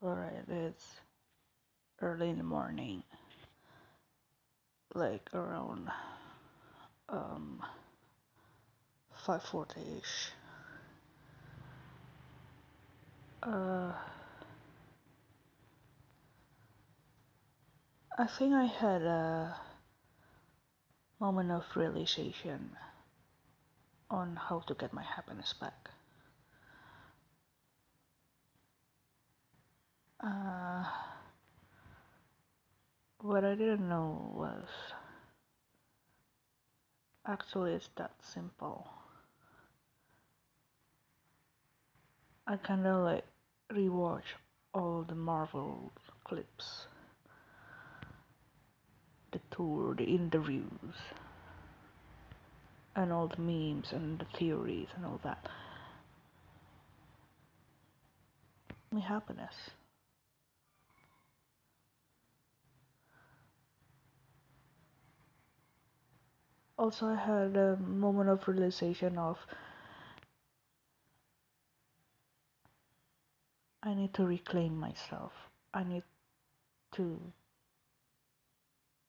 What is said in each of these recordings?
Alright, it's early in the morning, like around um 5:40ish. Uh, I think I had a moment of realization on how to get my happiness back. Uh, what I didn't know was actually it's that simple. I kind of like rewatch all the Marvel clips, the tour, the interviews, and all the memes and the theories and all that. My happiness. Also, I had a moment of realization of I need to reclaim myself. I need to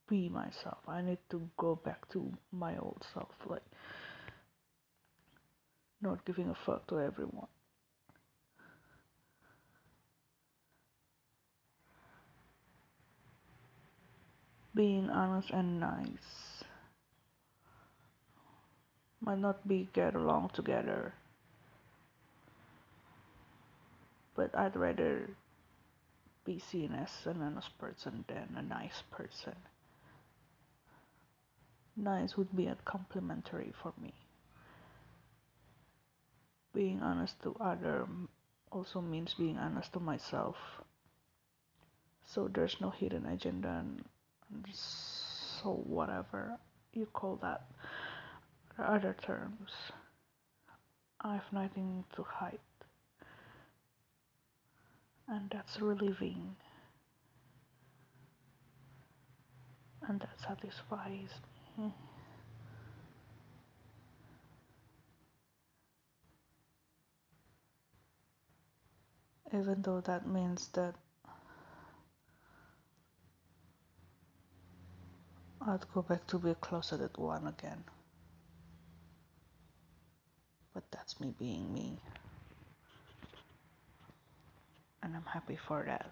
be myself. I need to go back to my old self, like not giving a fuck to everyone. Being honest and nice might not be get along together, but I'd rather be seen as an honest person than a nice person. Nice would be a complimentary for me. Being honest to other also means being honest to myself. So there's no hidden agenda and so whatever you call that other terms. I have nothing to hide. And that's relieving. And that satisfies me. Even though that means that I'd go back to be closeted one again. That's me being me. And I'm happy for that.